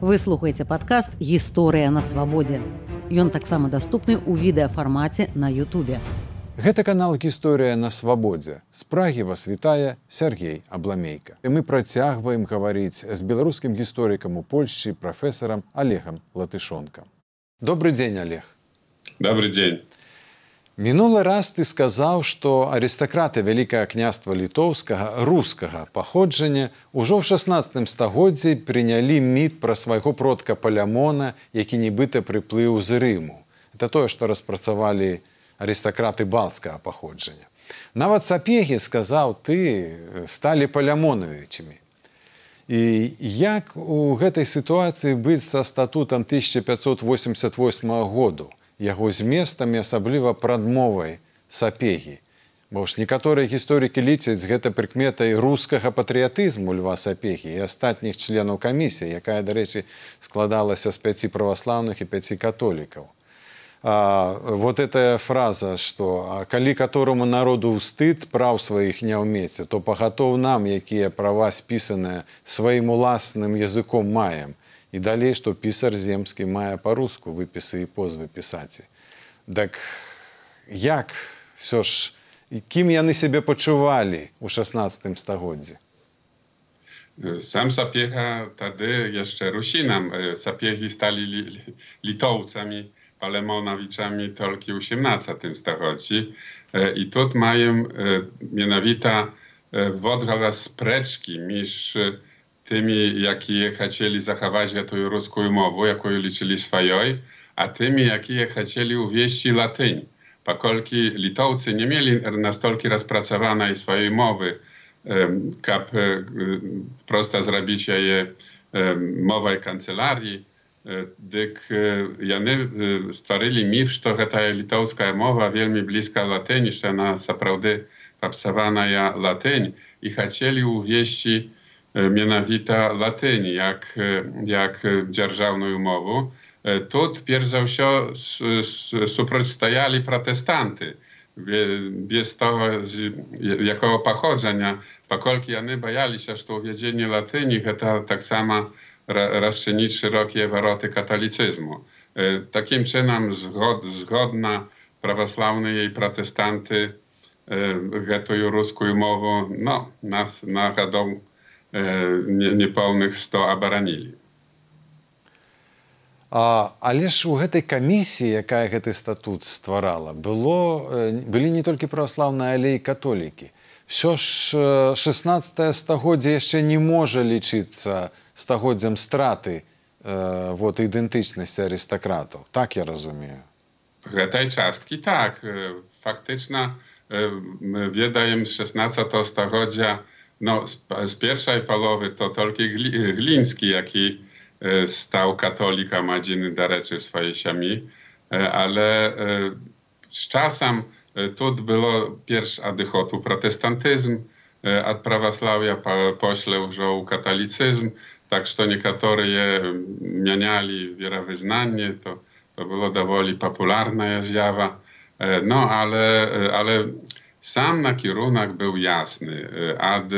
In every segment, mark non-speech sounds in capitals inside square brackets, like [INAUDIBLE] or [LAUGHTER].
Вы слухаеце падкаст гісторыя на свабодзе. Ён таксама даступны ў відэафармаце на Ютубе. Гэта канал гісторыя на свабодзе. З прагі вас вітае Сергей Абламейка. І мы працягваем гаварыць з беларускім гісторыкам у Польшчы прафесарам Олегам Латышонкам. Добры дзень Олег. Добрый дзень. Мінулы раз ты сказаў, што арыстакраты вялікае княства літоўскага рускага паходжання ўжо ў 16 стагоддзі прынялі міт пра свайго продка палямона, які нібыта прыплыў з рыму. Это тое, што распрацавалі арыстакраты балскага паходжання. Нават сапегі сказаў ты сталі палямонавічамі. І як у гэтай сітуацыі быць са статутам 1588 году яго зместамі асабліва прадмовай сапегі. Бо ж некаторыя гісторыкі ліцяць гэта прыкметай рускага патрыятызму льва сапегі і астатніх членаў камісіі, якая, дарэчы, складалася з пяці праваслаўных і пяці католікаў. А, вот эта фраза, што калі катораму народу стыд праў сваіх не ўмеце, то пагатоў нам, якія права спісаныя сваім уласным языком маем і далей што пісар земскі мае па-руску выпісы і позвы пісаці. Дак як все ж кім яны сябе пачувалі ў 16 стагоддзі? Sam Sapiecha wtedy jeszcze Rusinam. Sapiegi stali li, Litołcami, Palemonowiczami tylko w XVIII stagодzi. I tu mają mianowita wodgala spreczki między tymi, jakie chcieli zachować tę ruską mowę, jaką liczyli swojej, a tymi, jakie chcieli uwieść latyń. Pokolki Litowcy nie mieli na stolki rozpracowanej swojej mowy, kap prosta zrobić je mowej kancelarii, dyk jany stworzyli mit, że ta litowska mowa wielmi bliska latyni, że ona naprawdę popsawana ja latyń i chcieli uwieść mianowita latyni, jak, jak dzierżawną umowę. Тут, перш за все, супротстояли протестанти. Без того, з якого походження, покольки вони боялися, що уведення латині це так само розчинить широкі вороти католицизму. Таким чином, згод, згодна православні і протестанти гэтую рускую мову no, на, на годом неполных 100 абаранілі. А, але ж у гэтай камісіі, якая гэты статут стварала, было, былі не толькі праваслаўныя, але і католікі. Всё ж 16 стагоддзя яшчэ не можа лічыцца стагоддзям страты э, вот, ідэнтычнасці арыстакратаў. Так я разумею. Гэтай часткі так. Фактычна ведаем z 16 стагоддзя no, z, z pierwszej połowy to tylko Gliński, jaki stał katolika madziny da reczy swojej siami, ale z czasem tu było pierwszy adychotu protestantyzm, a prawosławia pośle użył katolicyzm, tak że niektórzy je mianiali wierowyznanie, to, to było dowoli popularna zjawa, no ale, ale sam na kierunek był jasny. Ad,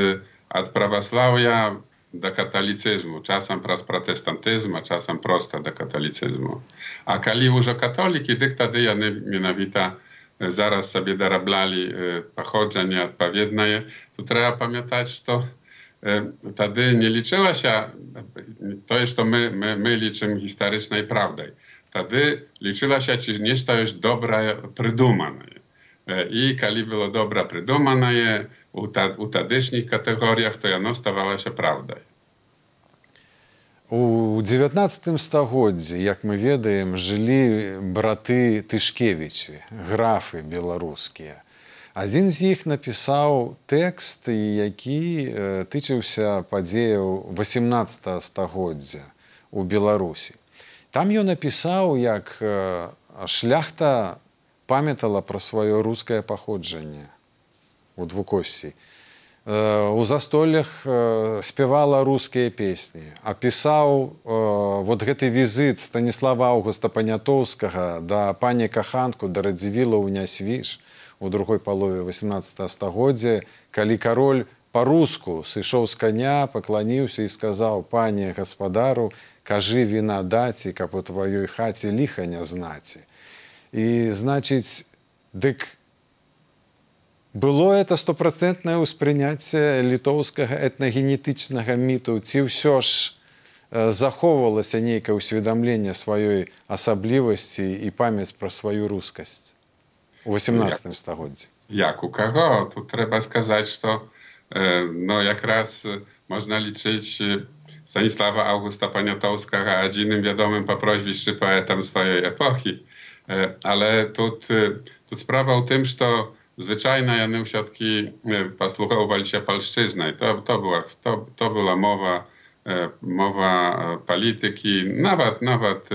ad prawosławia do katolicyzmu. Czasem pras protestantyzmu, a czasem prosta do katolicyzmu. A kali już katoliki, dyk wtedy jany mianowita zaraz sobie darablali pochodzenie odpowiednie, to trzeba pamiętać, że wtedy nie liczyła się, to jest to my, my, my liczymy historycznej prawdą. Wtedy liczyła się, czy nie jest dobre, przydumane. I kali było dobra придумане у, та, у тадишніх категоріях, то яно ставалося правдою. У 19 стагоддзі, як мы ведаем, жылі браты Тышкевічы, графы беларускія. Адзін з іх напісаў тэкст, які тычыўся падзеяў 18 стагоддзя у Беларусі. Там ён напісаў, як шляхта памятала пра сваё рускае паходжанне у двукосці. У застоллях спявала рускія песні, апісаў вот гэты візіт станіслава Аўгуста панятоўскага да пані каханку да радзівіла ў нясвіш у другой палове 18 стагоддзя, калі кароль па-руску сышоў з каня, пакланіўся і сказаў пане гаспадару, кажы віна даці, каб у тваёй хаце ліха не знаці. И, значит, дык было это стопроцентнае ўспрыняцце літоўскага этнагенетычнага міту ці ўсё ж э, захоўвалася нейкае ўсведамленне сваёй асаблівасці і памяць пра сваю рускасць у 18 стагоддзі. Як у каго тут трэба сказаць что э, no якраз э, можна лічыць э, станіслава августа панятоўскага адзіным вядомым па прозвішчы паэтам сваёй эпохі. E, ale tu, tu sprawa o tym, że zwyczajna jednej siatki e, posłuchowali się polszczyzny. To, to, była, to, to była mowa, e, mowa polityki, nawet, nawet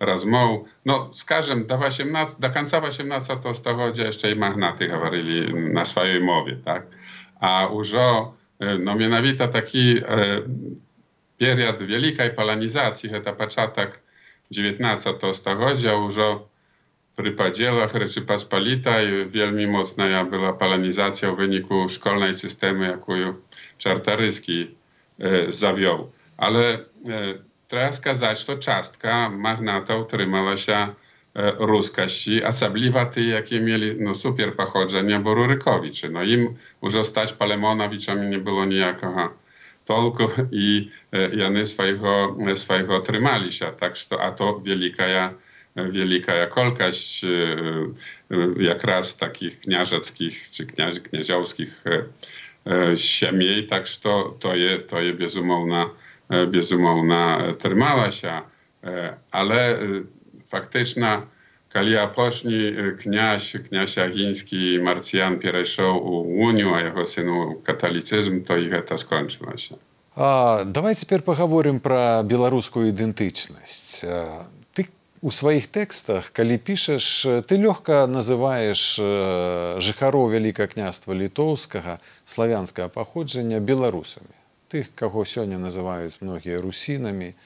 raz rozmów. No, skażem, do, 18, do końca 18 to stawodzie jeszcze i magnaty mówili na swojej mowie, tak? A użo, no mianowita taki e, period wielkiej polonizacji, to początek 19 to stawodzia, użo przy podzielach Rzeczypospolitej wielmi mocna była polonizacja w wyniku szkolnej systemu, jaką Czartaryski e, zawiął. Ale e, trzeba skazać, to czastka magnata utrzymała się e, a osobliwa ty, jakie mieli no, super pochodzenie, bo Rurykowiczy. No im już stać Palemonowiczami nie było nijakiego tolku i e, jany swojego, e, swojego trzymali się. Tak, a to wielka ja wielka kolkaść jak raz takich kniażeckich czy kniazi, knieziowskich siemiej, tak że to, to, je, to je bezumowna, bezumowna trzymała się, ale faktyczna Kalia Poszni, kniaź, kniaź Jagiński, Marcjan перейшов у Унию, а его сыну католицизм, то и это скончилось. А, давай теперь поговорим про белорусскую идентичность. У своих текстах, калі пішаш, ты лёгка называеш жыхароў вялікае княства літоўскага славянскага паходжання беларусамі. Тых, каго сёння называюць многія русінамі,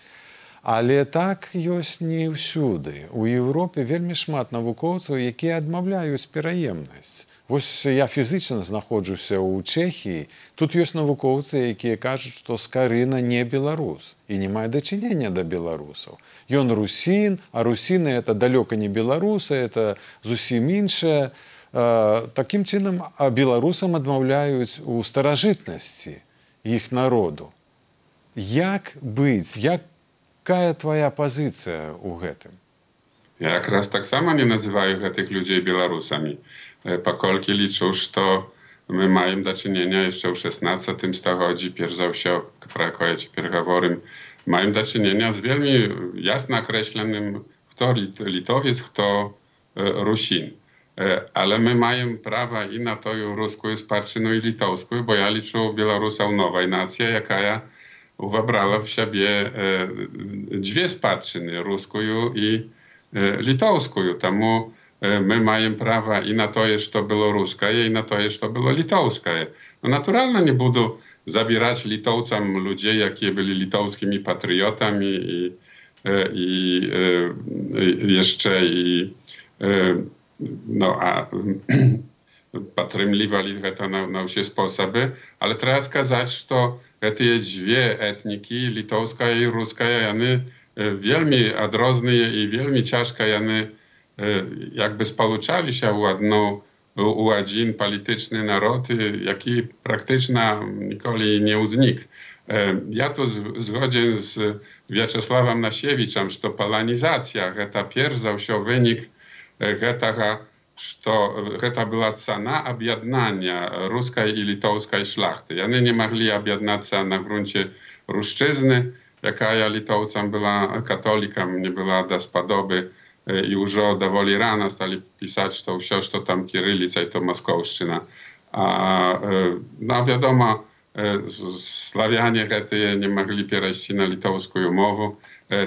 Але так ёсць не ўсюды. У Еўропе вельмі шмат навукоўцаў, якія адмаўляюць пераемнасць. Вось я фізычна знаходжуся ў Чэхіі. Тут ёсць навукоўцы, якія кажуць, што скарына не беларус і не мае дачынення да беларусаў. Ён русін, а русіны это далёка не беларусы, это зусім іншае. Такім чынам беларусам адмаўляюць у старажытнасці іх народу. Як быць, як Якая твоя пазіцыя ў гэтым? Ja якраз таксама не называю гэтых людзей беларусамі. E, pakolki już to my mają do czynienia jeszcze w XVI stuleciu, pierwszy się prakojecie piergaworym, mają do czynienia z wielmi jasno określonym, kto Litowiec, kto e, Rusin. E, ale my mamy prawa i na to i rusku, i sparczynu, i litowsku, bo ja liczę Białorusa nowej nacja, jaka ja uwabrała w siebie dwie sparczyny, ruską i litowską. Tamu my mamy prawa i na to, że to było ruskie, i na to, że to było litowskie. No naturalnie nie będę zabierać litowcom ludzi, jakie byli litowskimi patriotami i, i, i jeszcze i no a [CLEARS THROAT] patrymliwali to na, na wszystkie sposoby, ale trzeba сказать, że te dwie etniki, litowska i ruska, jany wielmi odrozne i wielmi ciężka, jany jakby spaluczali się u jedną u jeden polityczny naród, jaki praktycznie nigdy nie uznik. Ja tu zgodzę z Wiaczesławem Nasiewiczem, że to polonizacja, to pierwsza się wynik гэтага, что гэта была цана аб'яднання рускай і літоўскай шляхты. Яны не маглі аб'яднацца на грунце рушчызны, якая літоўцам была католікам, не была даспадобы E, już dowoli rana stali pisać to wciąż to tam kirylica i to moskowszczyna. A e, no wiadomo, e, Slawianie gety nie mogli pierać na litowską mowę,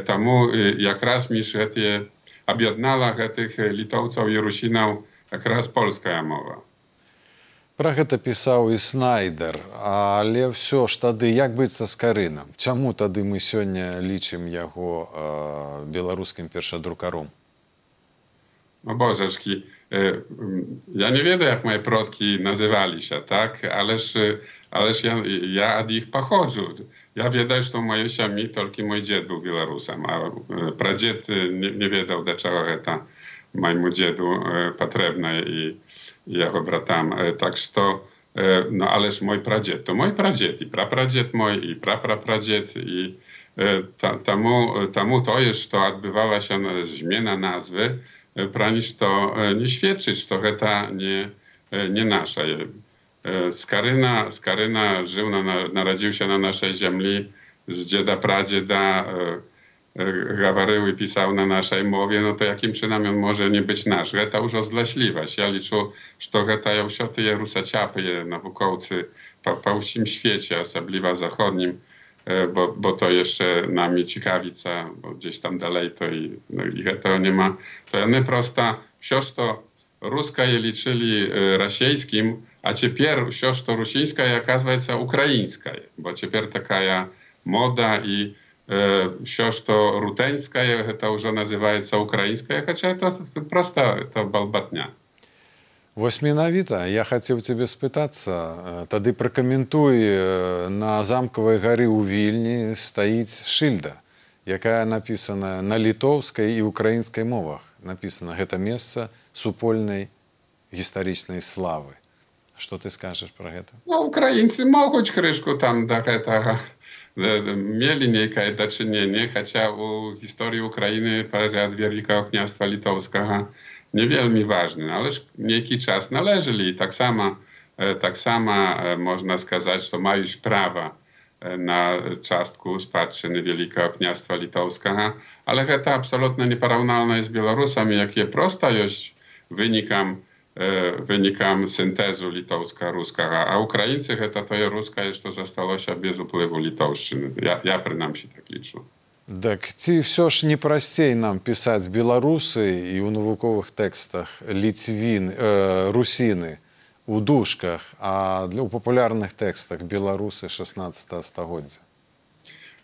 tamu jak raz miż gety об'яднала гэтых літоўцаў і русінаў якраз польская мова. Пра гэта пісаў і снайдер, але ўсё ж тады як быцца з карынам. Чаму тады мы сёння лічым яго э, беларускім першадрукаром? No bożeczki, ja nie wiem jak moje protki nazywali się, tak? Ależ ależ ja, ja od ich pochodzę. Ja wiedział, że moje siami, tylko mój dziad był Białorusem, a pradzied nie, nie wiedział, dlaczego to mojemu dziedu potrzebne i jego bratam. Tak, że no ależ mój pradzied, to mój pradzied i prapradzied mój i praprapradzied i ta, temu, temu to jest, to odbywała się zmiana nazwy, praniż to nie świadczyć, to ta nie, nie nasza. Skaryna, Skaryna żył, na, narodził się na naszej ziemi z dzieda, pradzieda, gawaryły pisał na naszej mowie, no to jakim przynajmniej on może nie być nasz. Geta już ozleśliwać. Ja liczę, że to geta ją sioty je rusaciapy, je naukowcy po, po świecie, osobliwa zachodnim, bo, bo to jeszcze nami ciekawica, bo gdzieś tam dalej to i, no i to nie ma, to nie prosta, wciąż to ruska je liczyli rasiejskim, a теперь все, что российское, оказывается украинское. Bo теперь такая мода и э, все, что рутенское, это уже называется украинское, хотя это просто это балбатня. Вось менавіта я хацеў цябе спытацца. Тады пракаментуй на замкавай гары ў вільні стаіць шыльда якая напісана на літоўскай і украінскай мовах. Напісана гэта месца супольнай гістарычнай славы. Что ты скажешь про это? Ну, украинцы могут крышку там до этого mieli niekaj doczynienie, chociaż u historii Ukrainy period Wielkiego Kniastwa Litowskiego niewielmi ważny, no, ale jaki czas należeli i tak sama, e, tak sama e, można skazać Tomariusz Prawa e, na czastku spadczyny Wielkiego Pniastwa Litowskiego, ale ta absolutnie nieporównalna jest z Białorusami, jakie prosta jest wynikam wynikam syntezu litowska-ruska, a Ukraińcy to je ruska jeszcze zostało się bez upływu litowszczyny. Ja, ja przynajmniej tak liczę. Дык ці ўсё ж не прасцей нам пісаць беларусы і ў навуковых тэкстах ліцвін э, русіны у душках, а для у папулярных тэкстах беларусы 16 стагоддзя.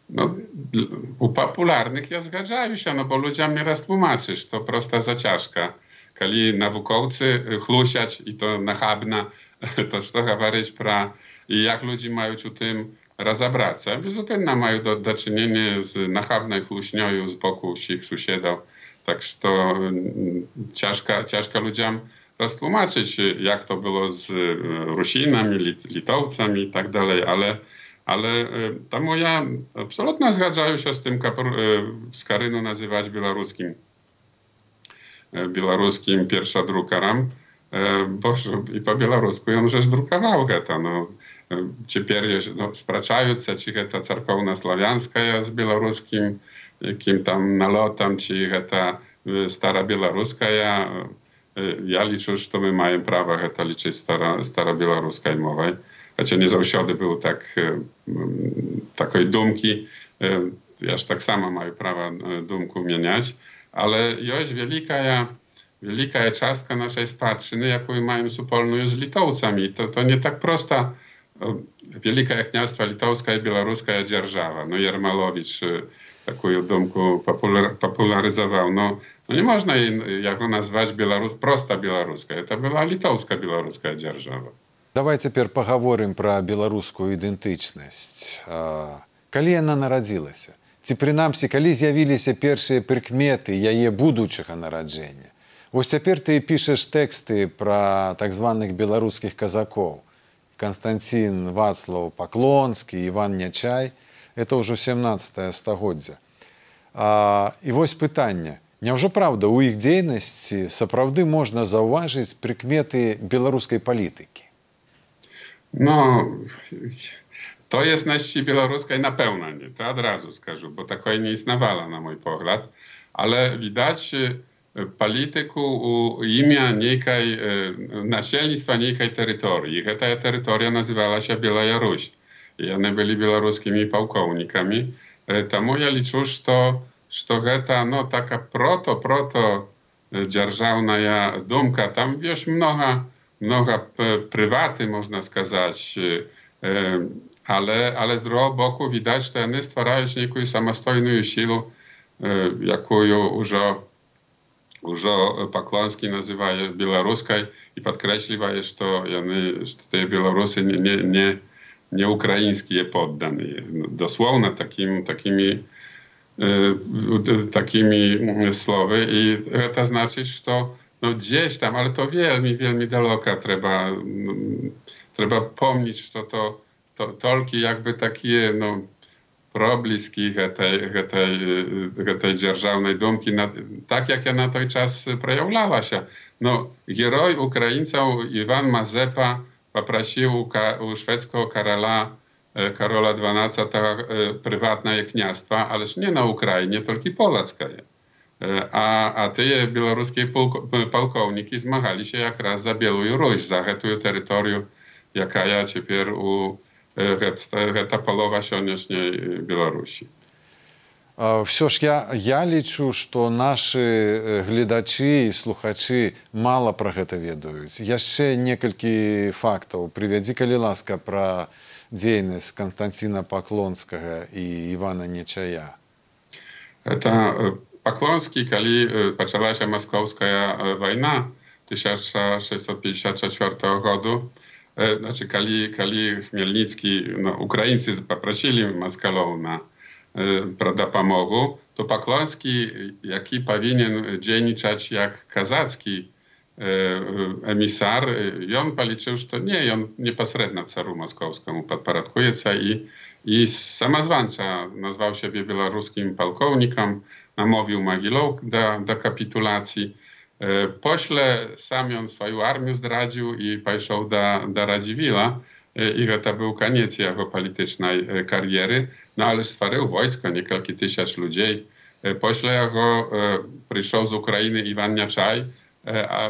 No, u popularnych ja zgadzałem się, no bo ludziom nie raz tłumaczysz, to prosta zaciaszka. Kali naukowcy chlusiać i to nachabna, to co gawaryć pra... I jak ludzie mają u tym разабрацца безупынна маю да, дачыненне з нахабнай хлуснёю з боку ўсіх суседаў так што цяжка цяжка людзям растлумачыць як то было з русінамі літоўцамі і так далей ale ale temu ja absolutnie zgadzają się z tym Skarynu nazywać białoruskim białoruskim pierwsza drukarem, bo i po białorusku on już drukował to. No, Теперь no, спрачаюцца ці гэта царкоўна славянская з беларускім якім там налотам ці гэта старабеларуская я лічу што мы маем права гэта лічыць стара старабеларускай мовай хаця не заўсёды быў так такой думкі я ж таксама маю права думку мяняць ale joś wielka, Wielika частка naszej spadczyny, jaką mamy supolną z Litowcami. To, to nie tak prosta Великое княство Литовская и Белорусская держава. Ну, Ярмалович такую думку популяризовал. Но, но не можно его назвать Белорус, просто белорусская. Это была литовско-белорусская держава. Давай цяпер пагаворым пра беларускую ідэнтычнасць. Калі яна нарадзілася? Ці прынамсі, калі з'явіліся першыя прыкметы яе будучага нараджэння? Вось цяпер ты пішаш тэксты пра так званых беларускіх казакоў. Канстанцін Вацлаў паклонскі Іван нячай. Это ўжо 17 стагоддзя і вось пытанне. Няўжо праўда у іх дзейнасці сапраўды можна заўважыць прыкметы беларускай палітыкі? No, to jest na wsi białoruskiej na pełno nie, to od razu skażę, bo takoje nie istniała na mój pogląd, ale widać y, polityku u imię niejkaj, y, nasielnictwa niejkaj terytorii. I ta terytoria nazywała się Białoruś. I one byli białoruskimi pułkownikami. Y, Temu ja liczę, że to, że to no, taka proto, proto dzierżawna ja dumka. Tam wiesz, mnoga, mnoga prywaty, można сказać, ale, ale z drugiego boku widać, że one stwarają jakąś samostojną siłę, jaką już już Paklonski nazywa białoruską i podkreśliwa, że to one, że te Białorusy nie, nie, nie, nieukraińskie poddane. Dosłownie takim, takimi takimi słowy i to znaczy, że to no gdzieś tam, ale to wielmi, wielmi daleko trzeba, trzeba pomnieć, że to, to jakby takie no, проблиски гэтай, гэтай, гэтай дзяржаўнай думкі на, так як яна той час праяўлялася но герой украінцаў Іван Мазепа папрасіў у, у шведского караля Karola XII prywatne kniastwa, ależ nie na Ukrainie, tylko polskie. A, a te białoruskie pułkowniki zmagali się jak raz za Białą Ruś, za tę terytorium, jaka ja teraz u ta polowa сённяшняй Беларусі. Все ж я, я лічу, што нашы гледачы і слухачы мала пра гэта ведаюць. Яшчэ некалькі фактаў прывядзі калі ласка пра дзейнасць Константина Паклонскага і Івана Нечая. Это Паклонскі, калі пачалася маскоўская вайна 1654 году, znaczy Kali, Kali Chmielnicki, no, Ukraińcy poprosili Moskalow na prawda, pomogu, to Pakloński, jaki powinien dzienniczać jak kazacki emisar, i on policzył, że to nie, on nieposrednio caru moskowskiemu podporządkuje się i, i samozwańcza nazwał siebie białoruskim pułkownikiem, namówił Mogilow do, do kapitulacji. Pośle sam on swoją armię zdradził i pojechał do, do Radziwila i to był koniec jego politycznej kariery, no ale stworzył wojsko, niekielki tysiąc ludzi. Pośle jego przyszedł z Ukrainy Iwan Niaczaj, a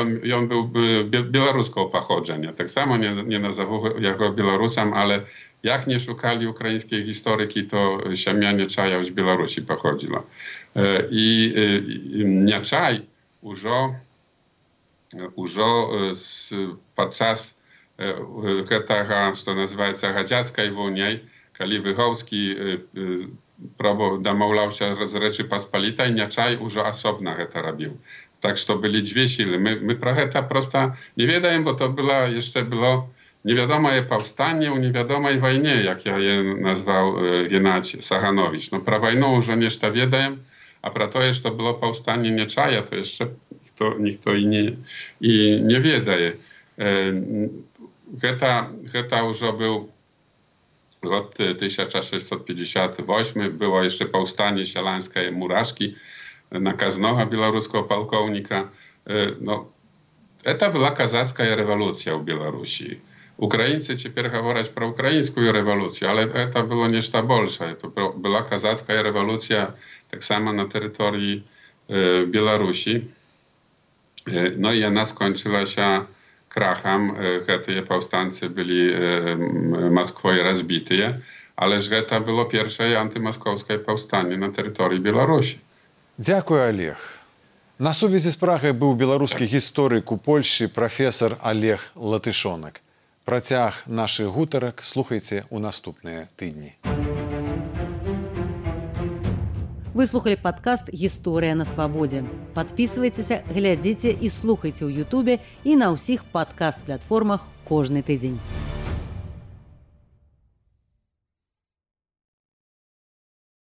on, on był białoruskiego pochodzenia. Tak samo nie, nie nazywał jego Białorusem, ale jak nie szukali ukraińskiej historyki, to siemianie Czaja z Białorusi pochodziło. I, i Niaczaj уже, уже подчас гэтага што называецца гадзяцкай войнай калі выгоўскі дамаўляўся з рэчы паспалітай нячай ужо асобна гэта рабіў так што былі дзве сілы мы, мы пра гэта проста не ведаем бо то было яшчэ было невядомае паўстанне ў невядомай вайне як я е назваў Геннадзь саганнович но пра вайну ўжо нешта ведаем a про to, że to było powstanie Nieczaja, to jeszcze to, nikt to i nie, i nie wiedzie. Geta, geta już był od 1658 było jeszcze powstanie sielańskie Muraszki na Kaznocha, białoruskiego pułkownika. No, to była kazacka rewolucja w Białorusi. Ukraińcy теперь говорят про украинскую революцию, ale это было нечто большее. Это была казацкая революция tak samo na terytorii Białorusi. No i ona skończyła się krachem. Te powstańcy byli Moskwą rozbite, ale że to było pierwsze antymoskowskie powstanie na terytorii Białorusi. Dziękuję, Олег. На сувязі з Прагай быў беларускі гісторык у Польшчы прафесор Олег Латышонак. Працяг нашых гутарак слухайце ў наступныя тыдні. Вы слухали падкаст гісторыя на свабодзе. Падпісвайцеся, глядзіце і слухайце ў Ютубе і на ўсіх падкаст-платформах кожны тыдзень.